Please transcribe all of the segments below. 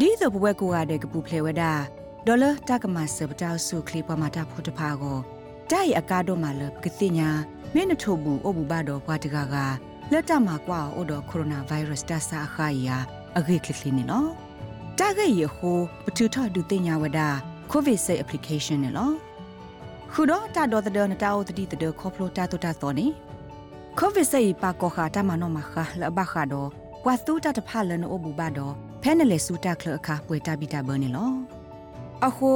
ဒီတော့ဘဝကိုရတဲ့ကပူဖလေဝဒဒေါ်လာတကမဆပတောက်ဆုခလီပမာတာဖို့တဖာကိုတိုက်အကားတော့မှလကတိညာမင်းထို့ဘူးအဘူဘာတော့ဘွားတကကလက်တမှာကွာအိုတော့ကိုရိုနာဗိုင်းရပ်စ်တဆာခါယာအဂိကလီနေနော်တကရဲ့ဟိုပထူထဒုတင်ညာဝဒကိုဗစ်ဆေး application နော်ခုတော့တာတော်တဲ့နတာအိုတတိတဲ့ခေါပလိုတာတူတာတော်နေကိုဗစ်ဆေးပါကောခာတမနောမခလဘခါတော့ ကွာတူတာတဖလနအိုဘူဘာတော့ဖဲနလေစူတာခလအခါပွေတာဘီတာဘနေလောအခု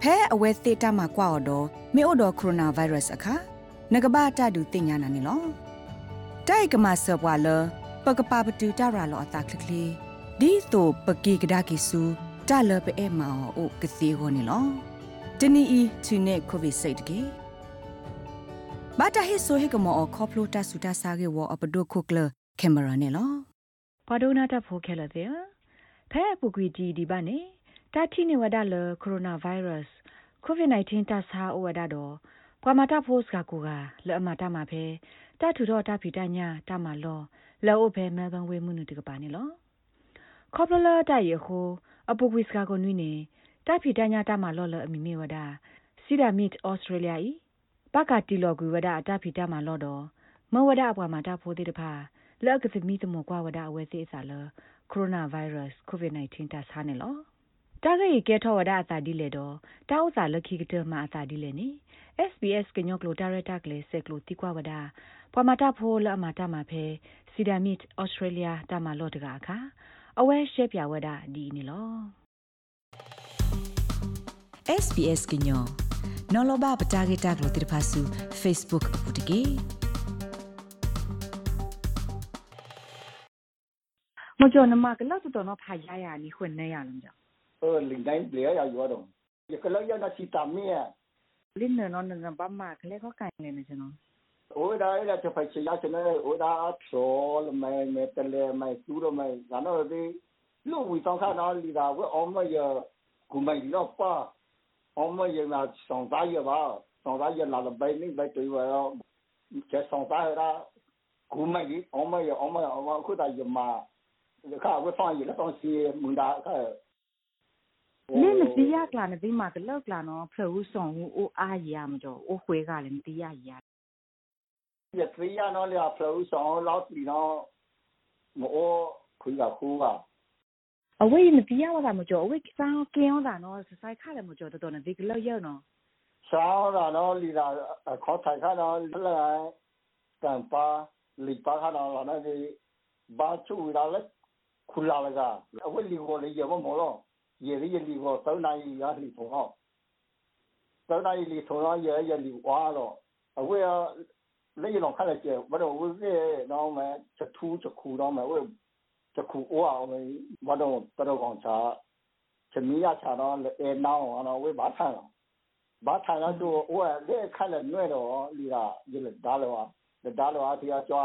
ဖဲအဝဲသေးတာမှာကွာတော့မေအိုတော့ကိုရိုနာဗိုင်းရပ်စ်အခါငကဘာတာဒူတင်ညာနာနေလောတိုက်ကမဆပွာလပကပပတူတာရာလောအတာခလကလီဒီတိုပကီကဒါကီဆူတာလပအဲမောအိုကစီဟိုနေလောတနီအီသူနေကိုဗစ်စိတ်တကေဘာတာဟိဆိုဟေကမောခေါပလိုတာဆူတာဆာကေဝအပဒိုခုကလကင်မရာနေလော ပဒိုနာတာဖိုခဲလတဲ့ဖဲပူကွီတီဒီပါနေတာတိနေဝဒါလကိုရိုနာဗိုင်းရပ်စ်ကိုဗစ် -19 တဆာဩဝဒါတော့ပဝမတာဖိုးစကကူကလောအမတာမှာဖဲတထူတော့တဖီတညာတမလောလောအဖဲမဲဘန်ဝေမှုနုတကပါနေလောခေါပလလာတရခုအပုကွီစကကိုနွိနေတဖီတညာတမလောလောအမီမေဝဒါစီဒါမစ်ဩစတြေးလျဤပကတီလောကူဝဒါတဖီတမလောတော့မဝဒါအပွားမှာတဖိုးတဲ့တဖာ လောက်ကသမီတမောကွာဝဒါအဝဲသေးစားလောကိုရိုနာဗိုင်းရပ်စ်ကိုဗစ် -19 တဆာနေလောတာဂေကဲထောဝဒအသာဒီလေတော့တာဥစာလခိကတမအသာဒီလေနေ SBS ကညောကလိုတာရတာကလေးစက်ကလိုတိကွာဝဒပမတာဖိုလအမတာမဖဲစီဒါမစ်ဩစတြေးလျတာမလော့တကအခါအဝဲရှက်ပြဝဒဒီနေလော SBS ကညောနော်လဘပတာဂေတာကလိုတိဖာဆူ Facebook အပူတကေ mojo nama kalau tu tono phaya ya ni khuen na ya lam ja o lin dai player ya yo dong ya kalau ya na si tam ni ya lin na non na ba ma khle ko kai le na jano o da ya ta phai ya chana o da tro mai me tele mai su ro mai na no de lu wi tong kha na li da we o ma ya ku mai lo pa o ma ya na song da ya ba song da ya la la bai ni bai tu wa ya che song da ya ku mai o ma ya o ma ya o ma ku da ya ma ခါဝဖောင်းရလက်တော့စီမွန်ဒါခါနင်းမတီးရကလာနေဒီမှာကလောက်ကလာနော်ဖလို့ဆောင်ဟိုအိုအားရမတော့အိုခွေးကလည်းမတီးရရရထရီရနော်လေဖလို့ဆောင်လောက်တီနော်မောခွေးကခူးကအဝေးမတီးရပါမကြောအဝေးစောင်းကင်းတာနော်ဆိုင်ခါလည်းမကြောတော်တော်နေဒီကလောက်ရောက်နော်စောင်းတာနော်လီတာခေါ်ထိုင်ခါနော်လဲတန်ပါလီပါခါနော်နော်ဒီဘာချူလာလက်ခူလာလကအဝေးလီကိုလေရမမောလို့ရေလေးရလီကိုသုံးနိုင်ရလီထုံတော့သုံးနိုင်လီထုံတော့ရရလီဝါတော့အဝေးလက်ရတော့ခက်လက်ကျဘာလို့ ဝေးတော့မဲချက်ထူးချက်ခူတော့မဲဝေးချက်ခူအိုးအောင်ဘာတော့တော်ကောင်ချာချက်မီးရချာတော့အဲနောင်းအောင်ဝေးဘာထိုင်တော့ဘာထိုင်တော့ဝေးလက်ခက်လက်နှွဲတော့လီကရလက်ဒါလောဒါလောအတီအကျော်လီကစူပါပါဆာမန်နေကြတဲ့ကုကုန်းဝဲဟဲတော့လီလက်ရကုကုန်းတာအဖြုတ်ချာနော်လီလာခါယောချချာဝနီယောရချာ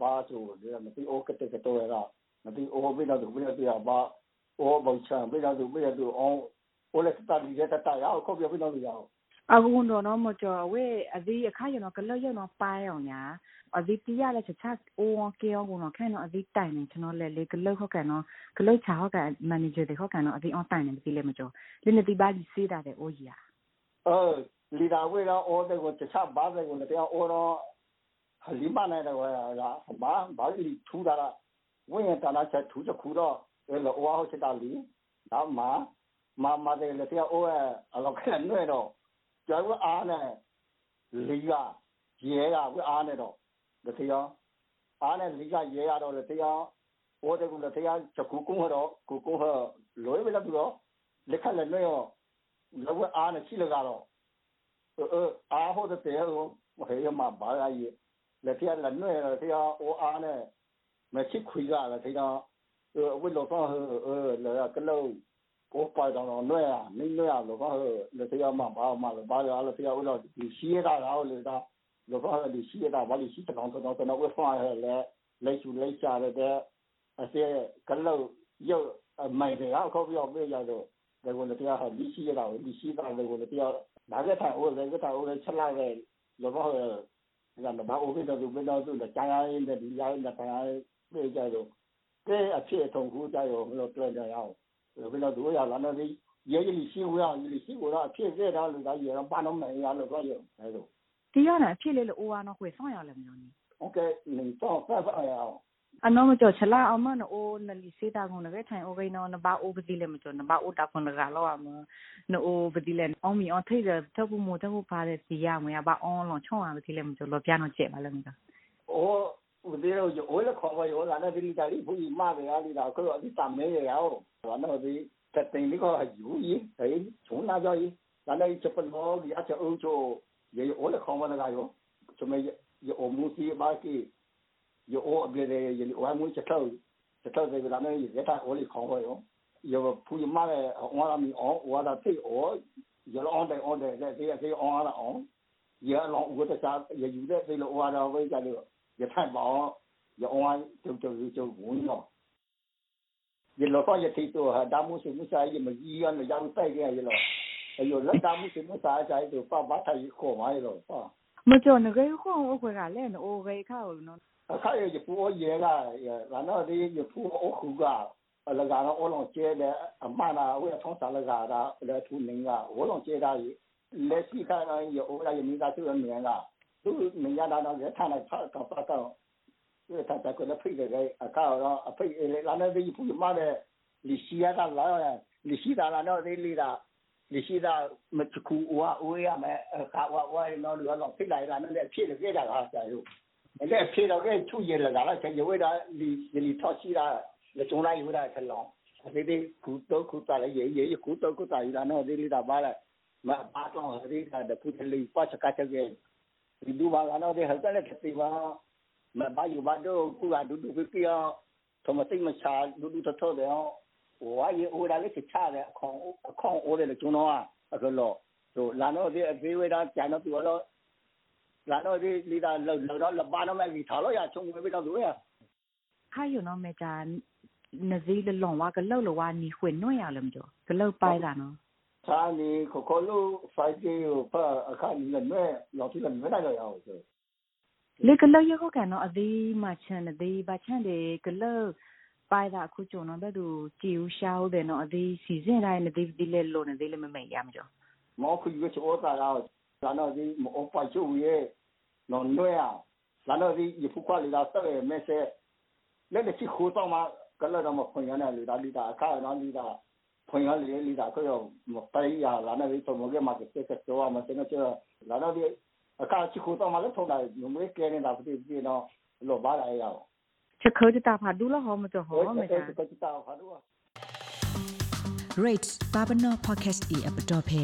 ဘာဆိုလေမတိအိုကတဲ့ကတော့ရမတိအိုဘိနာတို့ဘိနာပြဘာအိုဘောချာဘိနာတို့ဘိနာတို့အောင်အိုလက်တာဒီရတတာရောခေါ်ပြဘိနာတို့ရော အခုတော့မကြော်ဝဲအဒီအခါရတော့ကလရတော့ပိုင်းအောင်ညာအဒီတီရလည်းချက်ချက်အိုးကေအောင်ကတော့ခဲတော့အဒီတိုင်နေကျွန်တော်လည်းလေကလဟုတ်ကန်တော့ကလချာဟုတ်ကန်မန်နေဂျာတွေဟုတ်ကန်တော့အဒီအောင်တိုင်နေပြီလေမကြော်လင်းနေဒီပါကြီးစေးတာတဲ့အိုးကြီးอ่ะအော်လီဒါဝဲတော့အော်တဲ့ကိုချက်ချက်ဘာတဲ့ကိုလည်းတရားအော်တော့ဟလီမနိုင်တော့ဟာဘာဘာကြီးထူတာလားဝင်းရတာလားချက်ထူချက်ခုတော့အဲ့လိုအော်ဟုတ်ချက်တာလီနောက်မှမမတဲ့လည်းတရားအော်အလောက်ခဲနှဲ့တော့ ကျွန်တော်အားနဲ့လေကရဲတာဝအားနဲ့တော့တတရားအားနဲ့လေကရဲရတော့တရားဝတ်တယ်ကတရားချက်ကူကုန်းတော့ကိုကိုဟလွယ်ပဲလာသူတော့လက်ခက်လက်လွဲ့ရောလောကအားနဲ့ရှိလကတော့အဲအားဟုတ်တဲ့ရောဟဲ့မှာဘာရည်လက်ပြလက်လွဲ့ရောတရားဝအားနဲ့မချစ်ခွေကလည်းတရားအဝိလောကဟဲ့လောကလုံး 我摆到那乱啊，没乱，老板说那谁要忙把嘛，老板说那谁要为了利息也大，然后那个老板说利息也大，把利息这弄这弄这弄给放下来，来就来下来的，而且跟楼要呃买的啊，可不要不要的，那个那边还利息也大，利息大那个那边哪个摊我哪个摊我来吃那个，老板说那老板我给他就给他就那家家人的离家人的家家人那家就，这一切痛苦加油，我们要锻炼要。给他都要，然后的也有辛苦呀，有辛苦了，骗这条路他也让把他们呀，老包有那种。ဒီရနာဖြစ်လေလို့အိုဝါနော်ခွေဆောင်ရလဲမျိုးနီ OK，你到办法呀。 အနော်မကြောချလာအမနအိုနလီစေတာကုန်းလည်းထိုင်အိုဂိနော်နဘာအိုပတိလေမကြောနဘာအိုတာကွန်ကလောအမနိုအိုပတိလေအောင်မီအောင်ထိတဲ့တခုမို့တခုပါတဲ့စီရမရဘာအွန်လွန်ချုံရပတိလေမကြောလောပြနော်ကျဲပါလဲမက 我 我哋朋我的朋友我难道跟你讲不会骂人啊你老公说你咋没有呀我哋个在等那个油烟诶从那个人一直奔跑一直欧洲也有我的朋友那个有我们的马克有我别的也我还没有接受这个难道也在我的朋友有个朋友骂我让你哦我的最哦有安慰安慰的这个这个哦哦的也老我的啥也有的为了我的为了也太忙，也偶尔就就就弯了。一路放一提多哈，大木什么啥，一么医院的腰带的一路，哎呦，那大木什么啥啥就爸爸他一捆完一路啊。没叫那个一，我回来，我回看了呢。啊，还有一副我爷个，也完，我哥个，啊，那个我龙接的，啊，妈呢，我要啥来出名啊，我龙接的，来西看上有，我来有没啥就有名了。 သူမရတာတော့ရထားလိုက်ဖတ်တော့ဖတ်တော့ဒီထက်ကလည်းဖိတ်တယ်အကောက်တော့အဖိတ်လာနေပြီးဖူးမှတဲ့လီရှိရတာလာရလီရှိတာလာတော့သေးလေးတာလီရှိတာမချကူဝအိုးရမယ်ကာဝဝရနော်လူကတော့ဖိတ်လိုက်တာနဲ့ဖြစ်နေကြတာဟာဆရာတို့အဲ့ဖြစ်တော့ကဲသူ့ရလာလားဆရာရွေးတာလီလီထောက်ရှိတာလက်ကျုံလိုက်ရွေးတာခလောင်းဒီဒီကုတုကုတလည်းရေရေကုတုကုတရတာနော်သေးလေးတာပါလားမပါတော့ဒီကတခုလေးပတ်စကားတဲ့ Hindu ba ga no de ha ka le khati ba ma ba yu ba do ku ga du du ki ya tho ma sai ma cha du du tho tho de yo wa ye o da le chi cha de khong khong o de le chu no a a ko lo so la no de a be we da cha no pi wa lo la no de li da lo lo da la ba no ma ki tha lo ya chung we be da du ya ha yu no me cha နဇီလလွန်ဝါကလောက်လောဝါနီခွေနှွင့်ရလမကြောကလောက်ပိုင်လာနော် chani kokolu faje pa akani la me lo ti la me na ya o so le kala ye ko kan no adi ma chan de ba chan de kala pai da khu chu no ba du ji u sha o de no adi si sin dai na de di le lo na de le me me ya ma jo mo khu yu che o ta ra la no di mo o pa chu ye no no ya la no di ye fu kwa le la sa le me se le le chi khu ta ma kala da ma khon ya na le da li da ka na li da fungal ye li da ko yo mo pai ya la na vi to mo ge ma ke se so wa ma se na che la na di ka chi ko to ma le thong da no mo ke ne da ti ti no lo ba da ya che ko ti ta pha du lo ho mo to ho me da ko ti ta pha du wa rates babano podcast e app dot pe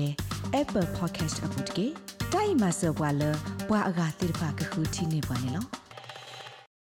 apple podcast app dot ke dai ma se wa le wa ga ti pa ka khu ti ne ba ne lo